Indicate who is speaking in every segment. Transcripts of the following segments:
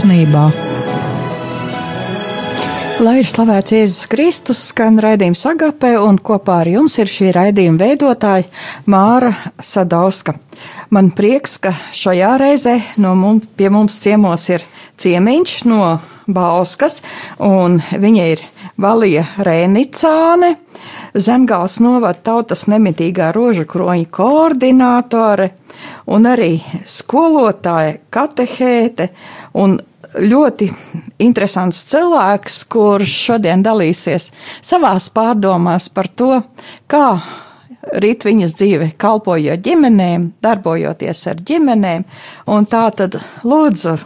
Speaker 1: sirsnībā. Lai ir slavēts Jēzus Kristus, skan raidījums Agapē, un kopā ar jums ir šī raidījuma veidotāja Māra Sadauska. Man prieks, ka šajā reizē no mums, pie mums ciemos ir ciemiņš no Bauskas, un viņa ir Valija Rēnicāne, Zemgāls novada tautas nemitīgā rožu kroņa koordinātore un arī skolotāja, katehēte un ļoti interesants cilvēks, kurš šodien dalīsies savās pārdomās par to, kā rīt viņas dzīve, kalpojot ģimenēm, darbojoties ar ģimenēm. Un tā tad lūdzu.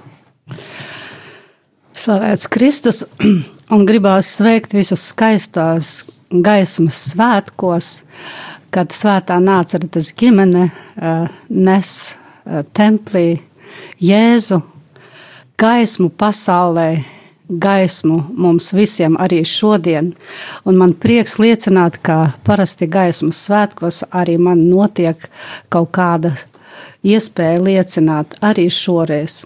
Speaker 2: Slavēts Kristus, un gribās sveikt visus skaistās gaismas svētkos, kad svētā nāceretes ģimene uh, nes uh, templī Jēzu gaismu pasaulē, gaismu mums visiem arī šodien. Un man prieks liecināt, ka parasti gaismas svētkos arī man notiek kaut kāda iespēja liecināt arī šoreiz.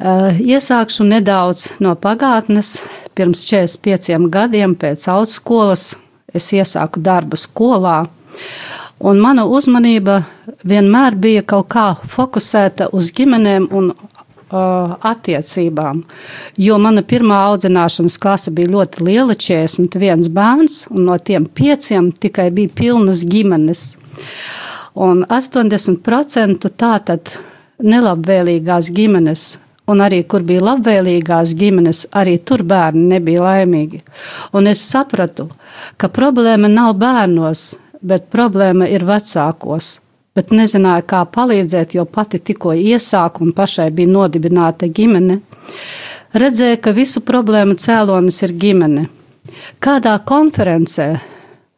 Speaker 2: Uh, iesākšu nedaudz no pagātnes. Pirms 45 gadiem pēc augstskolas es iesāku darbu skolā. Un mana uzmanība vienmēr bija kaut kā fokusēta uz ģimenēm un uh, attiecībām. Jo mana pirmā audzināšanas klase bija ļoti liela, 41 bērns, un no tiem pieciem tikai bija pilnas ģimenes. Un 80% tātad nelabvēlīgās ģimenes un arī kur bija labvēlīgās ģimenes, arī tur bērni nebija laimīgi. Un es sapratu, ka problēma nav bērnos, bet problēma ir vecākos bet nezināja, kā palīdzēt, jo pati tikko iesāku un pašai bija nodibināta ģimene. Redzēja, ka visu problēmu cēlonis ir ģimene. Kādā konferencē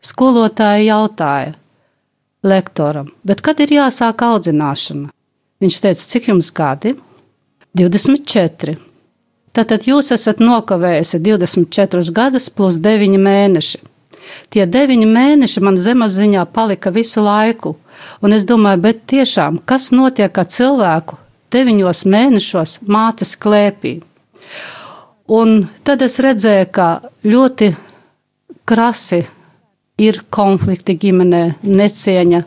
Speaker 2: skolotāja jautāja lektoram, kad ir jāsāk audzināšana? Viņš teica, cik jums gadi? 24. Tātad jūs esat nokavējusi 24 gadus plus 9 mēneši. Tie 9 mēneši man zemapziņā palika visu laiku, Un es domāju, bet tiešām, kas notiek ar cilvēku deviņos mēnešos mātes klēpī? Un tad es redzēju, ka ļoti krasi ir konflikti ģimenē, necieņa,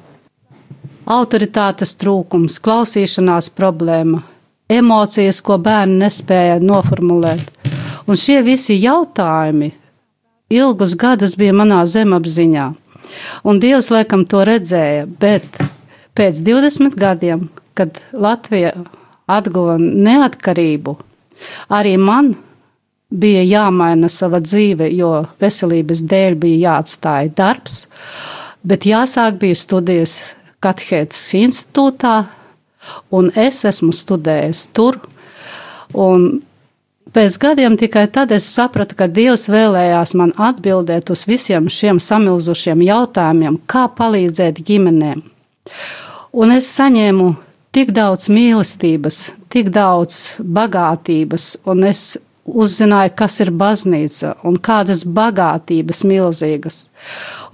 Speaker 2: autoritātes trūkums, klausīšanās problēma, emocijas, ko bērni nespēja noformulēt. Un šie visi jautājumi ilgus gadus bija manā zemapziņā. Un Dievs laikam to redzēja, bet pēc 20 gadiem, kad Latvija atguva neatkarību, arī man bija jāmaina sava dzīve, jo veselības dēļ bija jāatstāj darbs, bet jāsāk bija studijas Katehētas institūtā, un es esmu studējis tur. Un Pēc gadiem tikai tad es sapratu, ka Dievs vēlējās man atbildēt uz visiem šiem samilzušiem jautājumiem, kā palīdzēt ģimenēm. Un es saņēmu tik daudz mīlestības, tik daudz bagātības, un es uzzināju, kas ir baznīca un kādas bagātības milzīgas.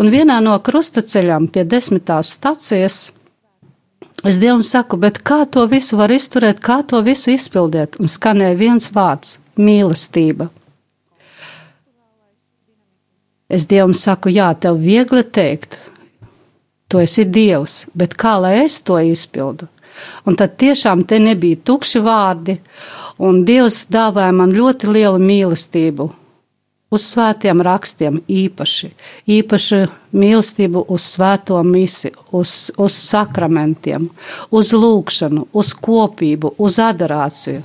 Speaker 2: Un vienā no krustaceļām pie desmitās stacijas es Dievam saku, bet kā to visu var izturēt, kā to visu izpildīt? Un skanēja viens vārds mīlestība. Es Dievam saku, jā, tev viegli teikt, tu esi Dievs, bet kā lai es to izpildu? Un tad tiešām te nebija tukši vārdi, un Dievs dāvāja man ļoti lielu mīlestību uz svētiem rakstiem īpaši, īpaši mīlestību uz svēto misi, uz, uz sakramentiem, uz lūgšanu, uz kopību, uz adorāciju.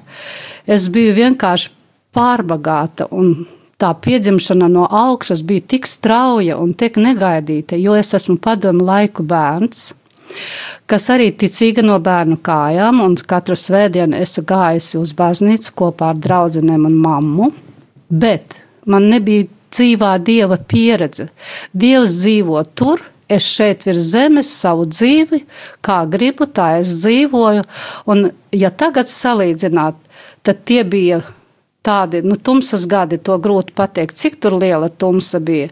Speaker 2: Es biju vienkārši pārbagāta un tā piedzimšana no augšas bija tik strauja un tik negaidīta, jo es esmu padomu laiku bērns, kas arī ticīga no bērnu kājām, un katru svētdienu esmu gājusi uz baznīcu kopā ar draugiem un mammu. Bet man nebija dzīvā dieva pieredze. Dievs dzīvo tur, es šeit virs zemes savu dzīvi, kā gribu, tā es dzīvoju. Un, ja tagad salīdzināt, tad tie bija tādi nu, tumsas gadi, to grūti pateikt, cik liela tumsa bija.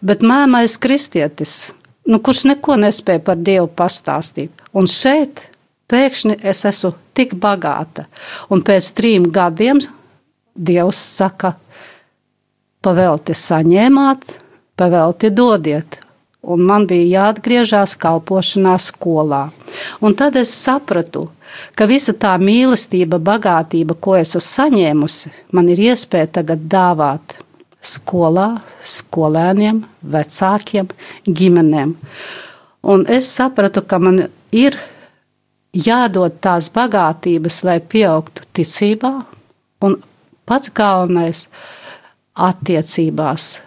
Speaker 2: Bet mēmais kristietis, nu, kurš neko nespēja par Dievu pastāstīt. Un šeit pēkšņi es esmu tik bagāta. Un pēc trim gadiem Dievs saka, pavelti saņēmāt, pavelti dodiet. Un man bija jāatgriežas kalpošanā skolā. Un tad es sapratu, ka visa tā mīlestība, bagātība, ko esmu saņēmusi, man ir iespēja tagad dāvāt skolā, skolēniem, vecākiem, ģimenēm. Un es sapratu, ka man ir jādod tās bagātības, lai pieaugtu ticībā, un pats galvenais - attiecībās,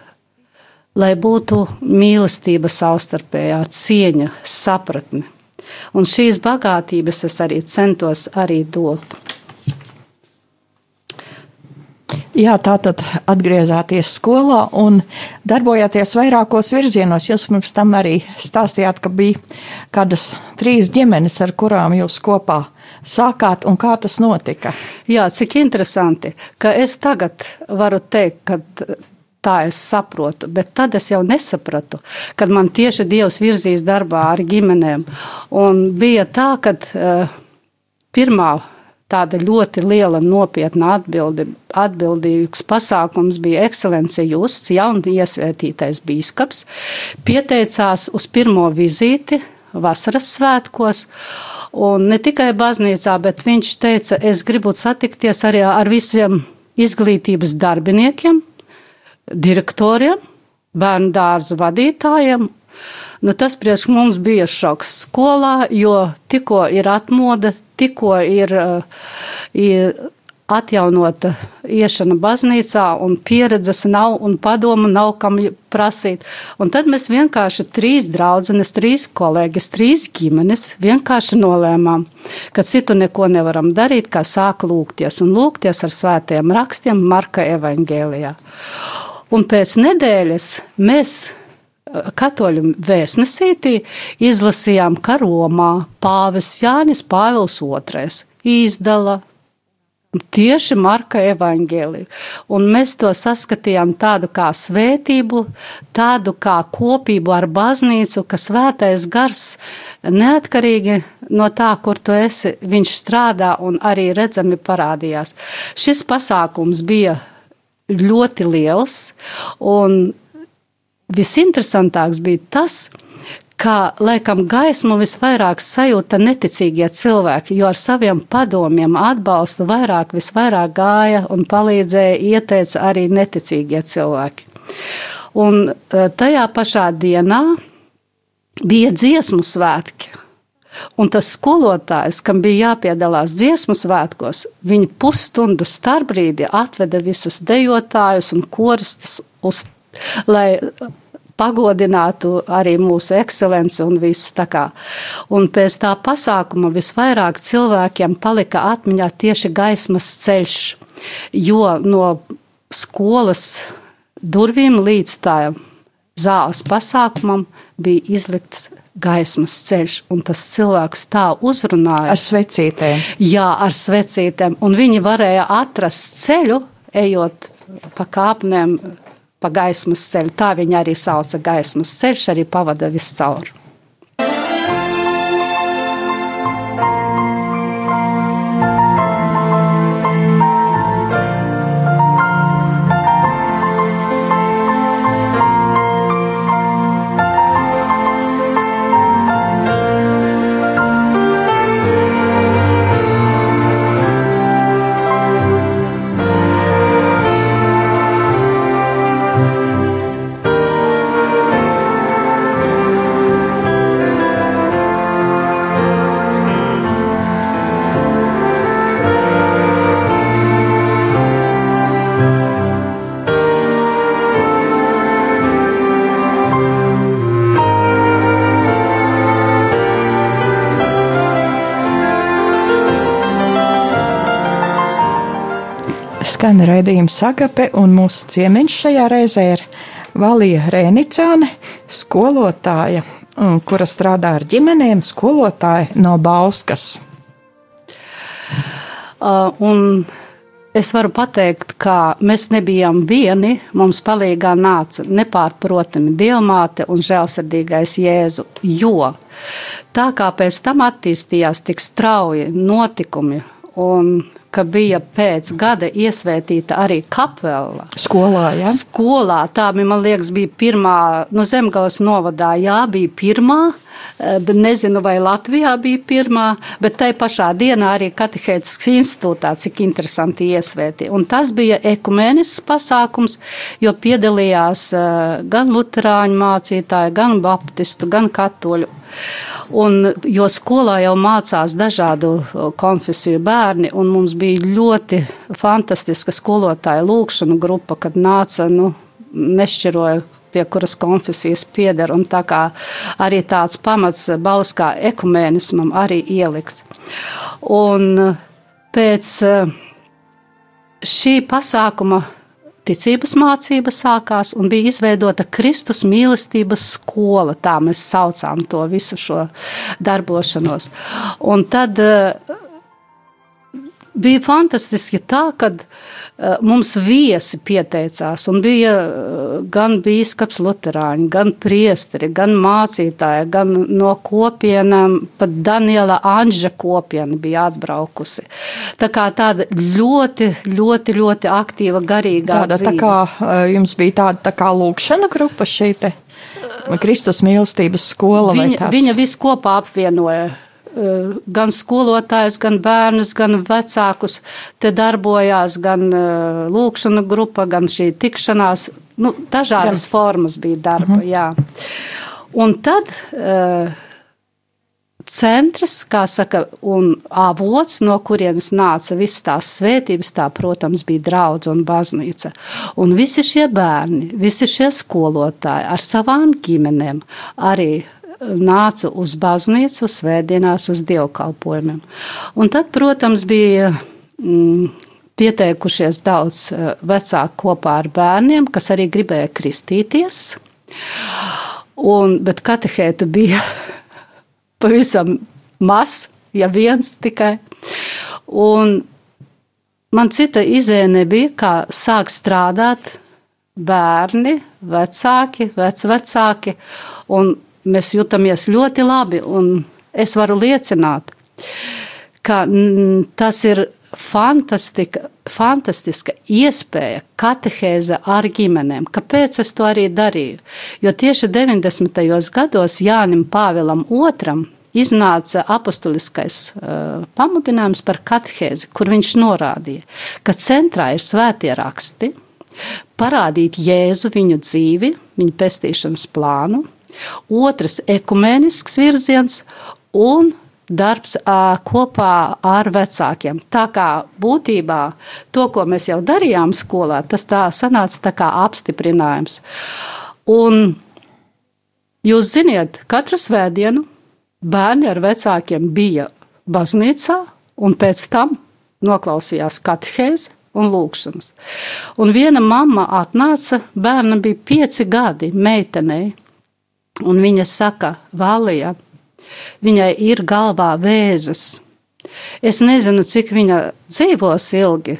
Speaker 2: lai būtu mīlestība savstarpējā, cieņa, sapratne. Un šīs bagātības es arī centos arī dot.
Speaker 1: Jā, tā tad atgriezāties skolā un darbojāties vairākos virzienos. Jūs pirms tam arī stāstījāt, ka bija kādas trīs ģimenes, ar kurām jūs kopā sākāt un kā tas notika.
Speaker 2: Jā, cik interesanti, ka es tagad varu teikt, ka tā es saprotu, bet tad es jau nesapratu, kad man tieši Dievs virzīs darbā ar ģimenēm. Un bija tā, ka uh, pirmā tāda ļoti liela nopietna atbildi, atbildīgs pasākums bija ekscelence Justs, jauni iesvētītais bīskaps, pieteicās uz pirmo vizīti vasaras svētkos. Un ne tikai baznīcā, bet viņš teica, es gribu satikties arī ar visiem izglītības darbiniekiem, direktoriem, bērnu dārzu vadītājiem. Nu, tas priekš mums bija šoks skolā, jo tikko ir atmoda, tikko ir, uh, ir atjaunota iešana baznīcā, un pieredzes nav, un padomu nav kam prasīt. Un tad mēs vienkārši trīs draudzenes, trīs kolēģis, trīs ģimenes vienkārši nolēmām, ka citu neko nevaram darīt, kā sāk lūgties, un lūgties ar svētiem rakstiem Marka evaņģēlijā. Un pēc nedēļas mēs eh, katoļu vēstnesītī izlasījām, ka Romā pāvis Jānis Pāvils II izdala tieši Marka evaņģēliju. Un mēs to saskatījām tādu kā svētību, tādu kā kopību ar baznīcu, ka svētais gars neatkarīgi no tā, kur tu esi, viņš strādā un arī redzami parādījās. Šis pasākums bija ļoti liels. Un visinteresantāks bija tas, ka laikam gaismu visvairāk sajūta neticīgie cilvēki, jo ar saviem padomiem, atbalstu vairāk, visvairāk gāja un palīdzēja, ieteica arī neticīgie cilvēki. Un eh, tajā pašā dienā bija dziesmu svētki. Un tas skolotājs, kam bija jāpiedalās dziesmu svētkos, viņa pusstundu starpbrīdī atveda visus dejotājus un koristus, uz, lai pagodinātu arī mūsu ekscelenci un viss tā kā. Un pēc tā pasākuma visvairāk cilvēkiem palika atmiņā tieši gaismas ceļš, jo no skolas durvīm līdz tā zāles pasākumam bija izlikts gaismas ceļš, un tas cilvēks tā uzrunāja.
Speaker 1: Ar svecītēm.
Speaker 2: Jā, ar svecītēm, un viņi varēja atrast ceļu, ejot pa kāpnēm, pa gaismas ceļu. Tā viņi arī sauca gaismas ceļš, arī pavada viscaur.
Speaker 1: Raidījums Sagape, un mūsu ciemiņš šajā reizē ir Valija Rēnicāne, skolotāja, kura strādā ar ģimenēm, skolotāja no Bauskas.
Speaker 2: Uh, un es varu pateikt, ka mēs nebijām vieni. Mums palīdzīgā nāca nepārprotami Dievmāte un žēlsirdīgais Jēzu. Jo tā kā pēc tam attīstījās tik strauji notikumi un ka bija pēc gada iesvētīta arī kapela.
Speaker 1: Skolā, ja?
Speaker 2: Skolā, tā man liekas, bija pirmā, no nu, Zemgales novadā, jā, bija pirmā. Eh, nezinu, vai Latvijā bija pirmā, bet tai pašā dienā arī Katehētisks institūtā, cik interesanti iesvēti. Un tas bija ekumēnisks pasākums, jo piedalījās eh, gan luterāņu mācītāji, gan baptistu, gan katoļu. Un, jo skolā jau mācās dažādu konfesiju bērni, un mums bija ļoti fantastiska skolotāja lūkšana grupa, kad nāca, nu, nešķiroja pie kuras konfesijas pieder. Tā kā arī tāds pamats Bauskā ekumēnismam arī ielikts. Un pēc šī pasākuma ticības mācība sākās un bija izveidota Kristus mīlestības skola. Tā mēs saucām to visu šo darbošanos. Un tad bija fantastiski tā, Eh, mums viesi pieteicās, un bija eh, gan biskups Lutāņi, gan priesteri, gan mācītāji, gan no kopienām, pat Daniela Anža kopiena bija atbraukusi. Tā kā tāda ļoti, ļoti, ļoti aktīva garīgā
Speaker 1: tāda, dzīve. Tā kā eh, jums bija tāda tā kā lūkšana grupa šī te? Kristus mīlestības skola.
Speaker 2: Viņa, viņa visu kopā apvienoja Eh, gan skolotājus, gan bērnus, gan vecākus. Te darbojās gan eh, lūkšana grupa, gan šī tikšanās. Nu, dažādas gan. formas bija darba. -hmm. Jā. Un tad uh, centrs, kā saka, un avots, no kurienes nāca visas tās svētības, tā, protams, bija draudz un baznīca. Un visi šie bērni, visi šie skolotāji ar savām ģimenēm arī nāca uz baznīcu, svētdienās, uz dievkalpojumiem. Un tad, protams, bija mm, pieteikušies daudz eh, vecāku kopā ar bērniem, kas arī gribēja kristīties. Un, bet katehēta bija pavisam maz, ja viens tikai. Un man cita izēja nebija, kā sāk strādāt bērni, vecāki, vecvecāki. Un mēs jūtamies ļoti labi. Es varu liecināt, ka tas ir fantastiska iespēja katehēze ar ģimenēm. Kāpēc es to arī darīju? Jo tieši 90. gados Jānim Pāvilam II iznāca apustuliskais uh, pamudinājums par katehēzi, kur viņš norādīja, ka centrā ir svētie raksti, parādīt Jēzu viņu dzīvi, viņa pestīšanas plānu, otrs ekumēnisks virziens un darbs kopā ar vecākiem. Tā kā būtībā to, ko mēs jau darījām skolā, tas tā sanāca tā kā apstiprinājums. Un jūs ziniet, katru svētdienu bērni ar vecākiem bija baznīcā un pēc tam noklausījās katehēzi un lūkšanas. Un viena mamma atnāca, bērnam bija pieci gadi, meitenei. Un viņa saka, Valija, viņai ir galvā vēzis. Es nezinu, cik viņa dzīvos ilgi,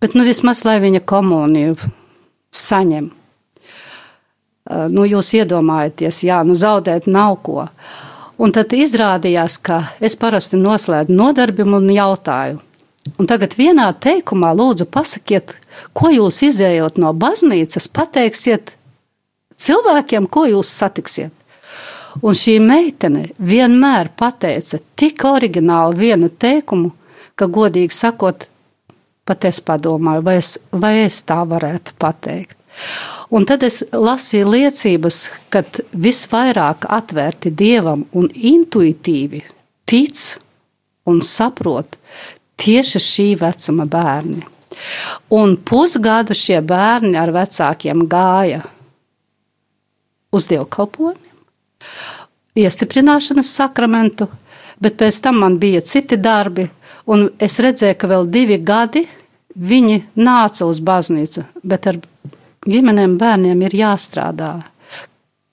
Speaker 2: bet nu, vismaz lai viņa komuniju saņem. Nu, jūs iedomājaties, jā, nu, zaudēt nav ko. Un tad izrādījās, ka es parasti noslēdzu nodarbību un jautāju. Un tagad vienā teikumā lūdzu pasakiet, ko jūs izējot no baznīcas, pateiksiet cilvēkiem, ko jūs satiksiet. Un šī meitene vienmēr pateica tik oriģināli vienu teikumu, ka, godīgi sakot, pat es padomāju, vai es, vai es tā varētu pateikt. Un tad es lasīju liecības, ka visvairāk atvērti dievam un intuitīvi tic un saprot tieši šī vecuma bērni. Un pusgadu šie bērni ar vecākiem gāja uz dievkalpojumiem, iestiprināšanas sakramentu, bet pēc tam man bija citi darbi, un es redzēju, ka vēl divi gadi viņi nāca uz baznīcu, bet ar ģimenēm bērniem ir jāstrādā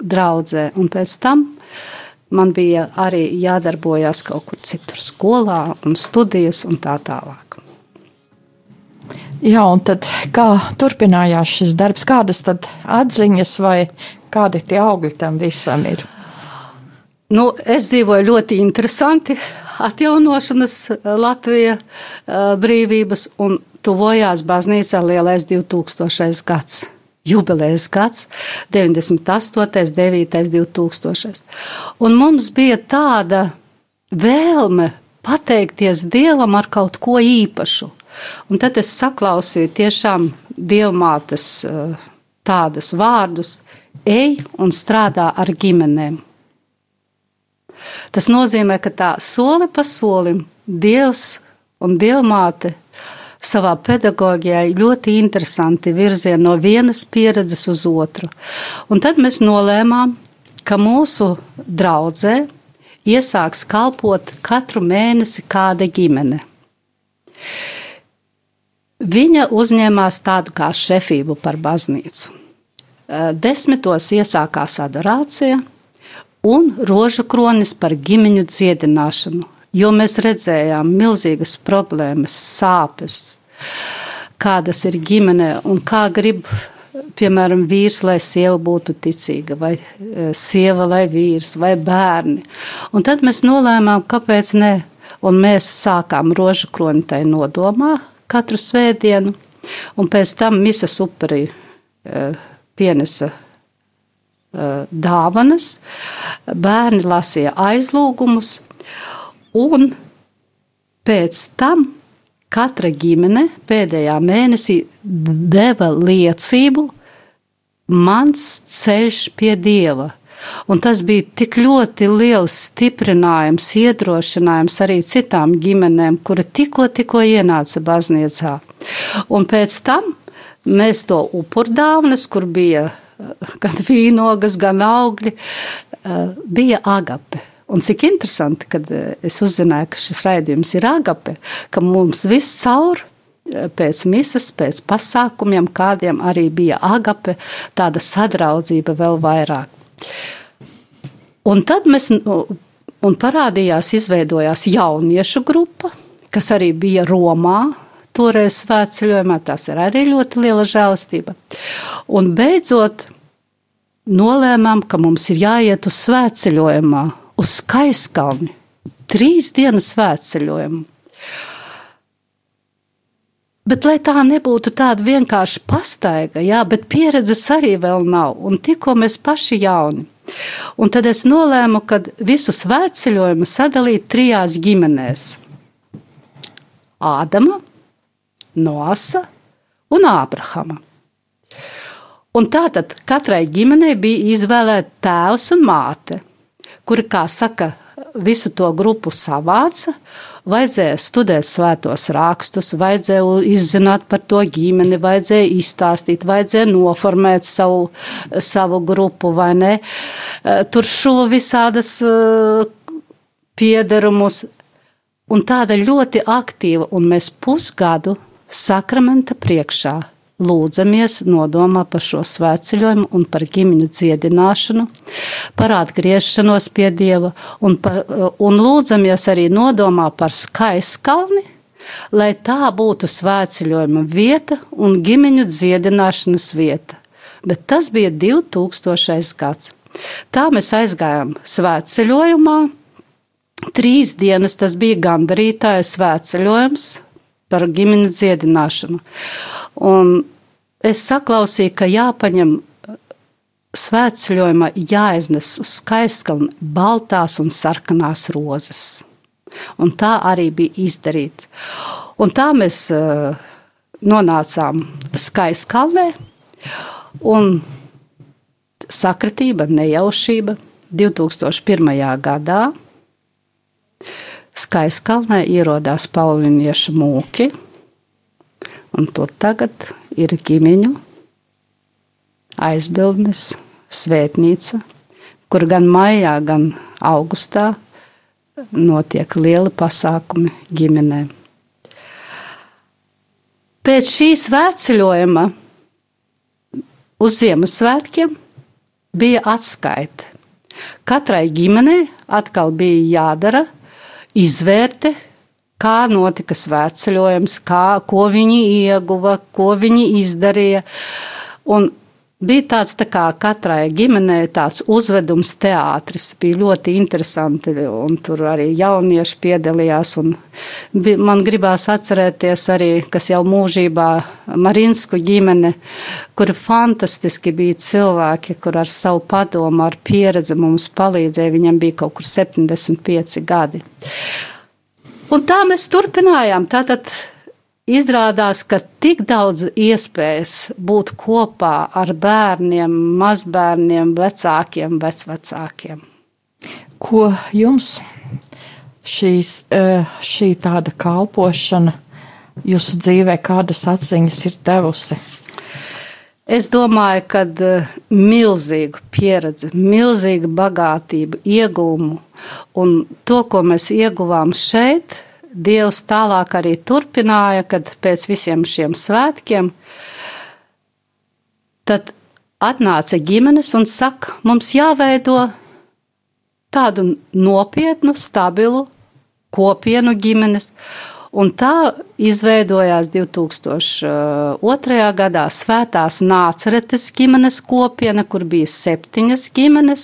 Speaker 2: draudzē, un pēc tam man bija arī jādarbojas kaut kur citur, skolā un studijas un tā tālāk.
Speaker 1: Jā, un tad kā turpinājās šis darbs, kādas tad atziņas vai kādi tie augļi tam visam ir?
Speaker 2: Nu, es dzīvoju ļoti interesanti. Atjaunošanas Latvija brīvības un tuvojās baznīcā lielais 2000. gads jubilejas gads, 98, 9, 2000. Un mums bija tāda vēlme pateikties Dievam ar kaut ko īpašu. Un tad es saklausīju tiešām dievmātes eh, tādas vārdus: ej un strādā ar ģimenēm. Tas nozīmē, ka tā soli pa solim Dievs un Dievmāte savā pedagoģijā ļoti interesanti virzieni no vienas pieredzes uz otru. Un tad mēs nolēmām, ka mūsu draudzē iesāks kalpot katru mēnesi kāda ģimene. Viņa uzņēmās tādu kā šefību par baznīcu. Desmitos iesākās adorācija un rožu kronis par ģimeņu dziedināšanu jo mēs redzējām milzīgas problēmas, sāpes, kādas ir ģimenē un kā grib. Piemēram, vīrs, lai sieva būtu ticīga, vai sieva, lai vīrs, vai bērni. Un tad mēs nolēmām, kāpēc ne. Un mēs sākām rožu kronitai nodomā katru svētdienu, un pēc tam misas upurī e, pienesa e, dāvanas, bērni lasīja aizlūgumus, Un pēc tam katra ģimene pēdējā mēnesī deva liecību, mans ceļš pie dieva. Un tas bija tik ļoti liels stiprinājums, iedrošinājums arī citām ģimenēm, kuri tikko, tikko ienāca baznīcā. Un pēc tam mēs to upurdāvnes, kur bija gan vīnogas, gan augļi, eh, bija agape. Un cik interesanti, kad eh, es uzzināju, ka šis raidījums ir agape, ka mums viss caur eh, pēc misas, pēc pasākumiem, kādiem arī bija agape, tāda sadraudzība vēl vairāk. Un tad mēs, un parādījās, izveidojās jauniešu grupa, kas arī bija Romā, toreiz svētceļojumā, tas ir arī ļoti liela žēlastība. Un beidzot, nolēmām, ka mums ir jāiet uz svētceļojumā, uz skaiskalni. Trīs dienas svētceļojumu. Bet, lai tā nebūtu tāda vienkārši pastaiga, jā, bet pieredzes arī vēl nav, un tikko mēs paši jauni. Un tad es nolēmu, ka visu svētceļojumu sadalīt trijās ģimenēs - Ādama, Noasa un Ābrahama. Un tātad katrai ģimenei bija izvēlēta tēvs un māte kuri, kā saka, visu to grupu savāca. Vajadzēja studēt svētos rakstus, vajadzēja izzināt par to ģimeni, vajadzēja izstāstīt, vajadzēja noformēt savu, savu grupu vai ne. Eh, tur šo visādas eh, piederumus. Un tāda ļoti aktīva, un mēs pusgadu sakramenta priekšā lūdzamies nodomā par šo svētceļojumu un par ģimeņu dziedināšanu, par atgriešanos pie Dieva un, par, un lūdzamies arī nodomā par skaiskalni, lai tā būtu svētceļojuma vieta un ģimeņu dziedināšanas vieta. Bet tas bija 2000. gads. Tā mēs aizgājām svētceļojumā. Trīs dienas tas bija gandarītāja svētceļojums par ģimenes dziedināšanu. Un es saklausīju, ka jāpaņem uh, svētceļojumā jāiznes uz skaistkalnu baltās un sarkanās rozes. Un tā arī bija izdarīta. Un tā mēs uh, nonācām skaistkalnē un sakritība, nejaušība 2001. gadā. Skaistkalnē ierodās pauliniešu mūki – Un tur tagad ir ģimeņu aizbildnis, svētnīca, kur gan maijā, gan augustā notiek lieli pasākumi ģimenēm. Pēc šīs svētceļojuma uz Ziemassvētkiem bija atskaita. Katrai ģimenei atkal bija jādara izvērte, kā notika svētceļojums, kā, ko viņi ieguva, ko viņi izdarīja. Un bija tāds tā kā katrai ģimenei tāds uzvedums teātris. Bija ļoti interesanti, un tur arī jaunieši piedalījās. Bija, man gribās atcerēties arī, kas jau mūžībā Marinsku ģimene, kur fantastiski bija cilvēki, kur ar savu padomu, ar pieredzi mums palīdzēja. Viņam bija kaut kur 75 gadi. Un tā mēs turpinājām. Tātad Izrādās, ka tik daudz iespējas būt kopā ar bērniem, mazbērniem, vecākiem, vecvecākiem.
Speaker 1: Ko jums šīs, eh, šī tāda kalpošana jūsu dzīvē, kādas atziņas ir devusi?
Speaker 2: Es domāju, ka eh, milzīgu pieredzi, milzīgu bagātību, iegūmu un to, ko mēs ieguvām šeit, Dievs tālāk arī turpināja, kad pēc visiem šiem svētkiem, tad atnāca ģimenes un saka, mums jāveido tādu nopietnu, stabilu kopienu ģimenes. Un tā izveidojās 2002. gadā Svētās Nāceretes ģimenes kopiena, kur bija septiņas ģimenes,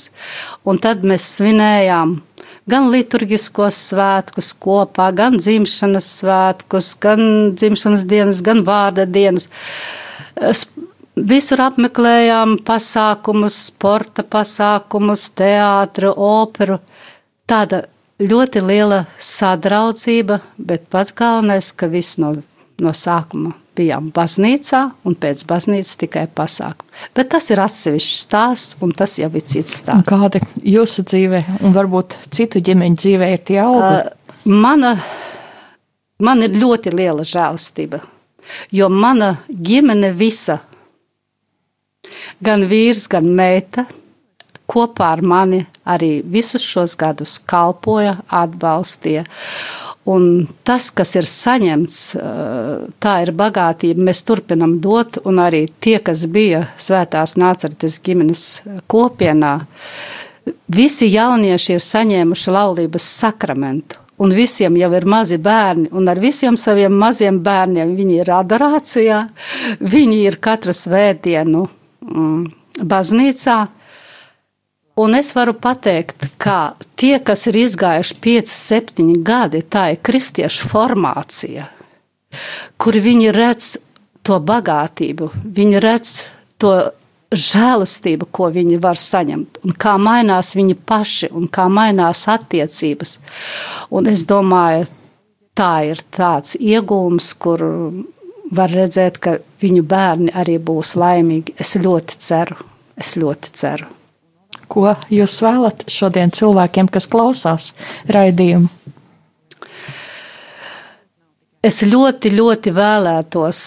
Speaker 2: un tad mēs svinējām gan liturgiskos svētkus kopā, gan dzimšanas svētkus, gan dzimšanas dienas, gan vārda dienas. Visur apmeklējām pasākumus, sporta pasākumus, teātru, operu. Tāda ļoti liela sadraudzība, bet pats galvenais, ka viss no, no sākuma bijām baznīcā un pēc baznīcas tikai pasākumu. Bet tas ir atsevišķs stāsts, un tas jau ir cits stāsts.
Speaker 1: Kāda jūsu dzīve un varbūt citu ģimeņu dzīvē ir tie augļi? Uh,
Speaker 2: mana, man ir ļoti liela žēlastība, jo mana ģimene visa, gan vīrs, gan meita, kopā ar mani arī visus šos gadus kalpoja, atbalstīja. Un tas, kas ir saņemts, tā ir bagātība. Mēs turpinām dot, un arī tie, kas bija Svētās Nācertes ģimenes kopienā, visi jaunieši ir saņēmuši laulības sakramentu. Un visiem jau ir mazi bērni, un ar visiem saviem maziem bērniem viņi ir adorācijā, viņi ir katru svētdienu mm, baznīcā. Un es varu pateikt, ka tie, kas ir izgājuši 5, 7 gadi, tā ir kristiešu formācija, kur viņi redz to bagātību, viņi redz to žēlastību, ko viņi var saņemt, un kā mainās viņi paši, un kā mainās attiecības. Un es domāju, tā ir tāds iegūms, kur var redzēt, ka viņu bērni arī būs laimīgi. Es ļoti ceru, es ļoti ceru.
Speaker 1: Ko jūs vēlat šodien cilvēkiem, kas klausās raidījumu?
Speaker 2: Es ļoti, ļoti vēlētos,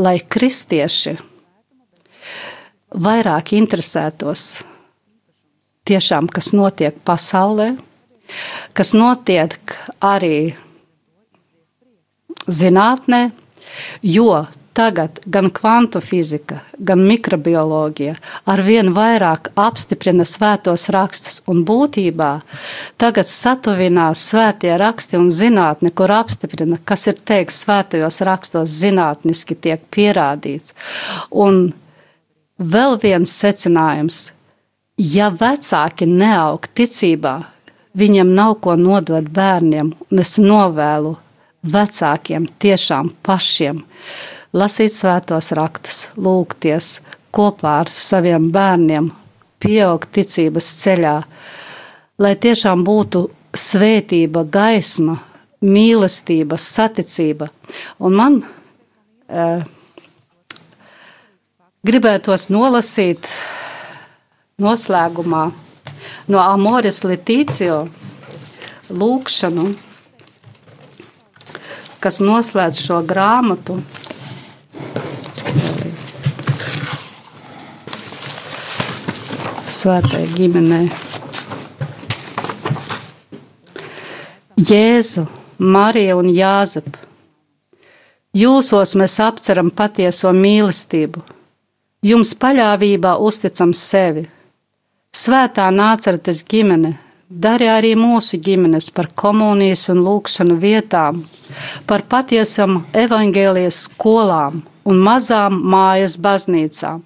Speaker 2: lai kristieši vairāk interesētos tiešām, kas notiek pasaulē, kas notiek arī zinātnē, jo Tagad gan kvantu fizika, gan mikrobioloģija ar vien vairāk apstiprina svētos rakstus, un būtībā tagad satuvinās svētie raksti un zinātne, kur apstiprina, kas ir teikts svētajos rakstos, zinātniski tiek pierādīts. Un vēl viens secinājums: ja vecāki neaug ticībā, viņiem nav ko nodot bērniem, un es novēlu vecākiem tiešām pašiem lasīt svētos rakstus, lūgties kopā ar saviem bērniem, pieaugt ticības ceļā, lai tiešām būtu svētība, gaisma, mīlestība, saticība. Un man e, gribētos nolasīt noslēgumā no Amoris Litīcio lūkšanu, kas noslēdz šo grāmatu. Svētai ģimenei. Jēzu, Marija un Jāzep. Jūsos mēs apceram patieso mīlestību, jums paļāvībā uzticam sevi. Svētā nācertes ģimene, dari arī mūsu ģimenes par komunijas un lūkšanu vietām, par patiesam evaņģēlijas skolām un mazām mājas baznīcām.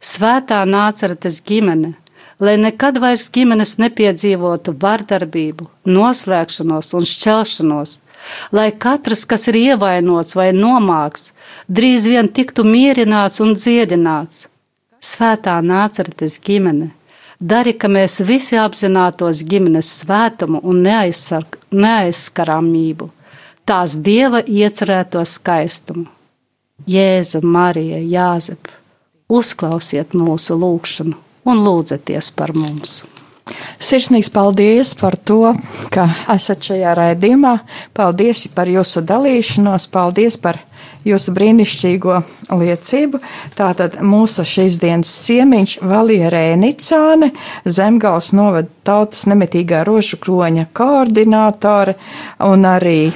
Speaker 2: Svētā nācaretes ģimene, lai nekad vairs ģimenes nepiedzīvotu vardarbību, noslēgšanos un šķelšanos, lai katrs, kas ir ievainots vai nomāks, drīz vien tiktu mierināts un dziedināts. Svētā nācaretes ģimene, dari, ka mēs visi apzinātos ģimenes svētumu un neaizskaramību, tās dieva iecerēto skaistumu. Jēzu, Marija, Jāzep, uzklausiet mūsu lūgšanu un lūdzieties par mums!
Speaker 1: Sirsnīgs paldies par to, ka esat šajā raidījumā. Paldies par jūsu dalīšanos, paldies par jūsu brīnišķīgo liecību. Tātad mūsu šīs dienas ciemiņš Valija Rēnicāne, Zemgals novada tautas nemitīgā rožu kroņa koordinātore un arī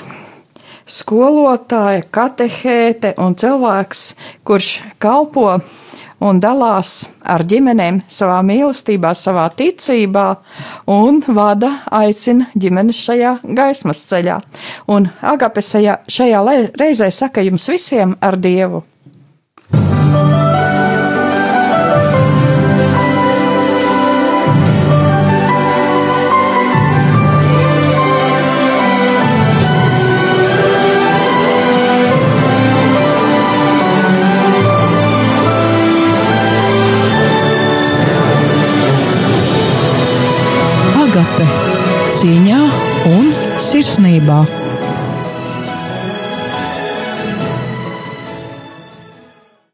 Speaker 1: skolotāja, katehēte un cilvēks, kurš kalpo un dalās ar ģimenēm savā mīlestībā, savā ticībā un vada, aicina ģimenes šajā gaismas ceļā. Un Agape šajā, šajā reizē saka jums visiem ar Dievu.
Speaker 3: Cīņā un sirsnībā.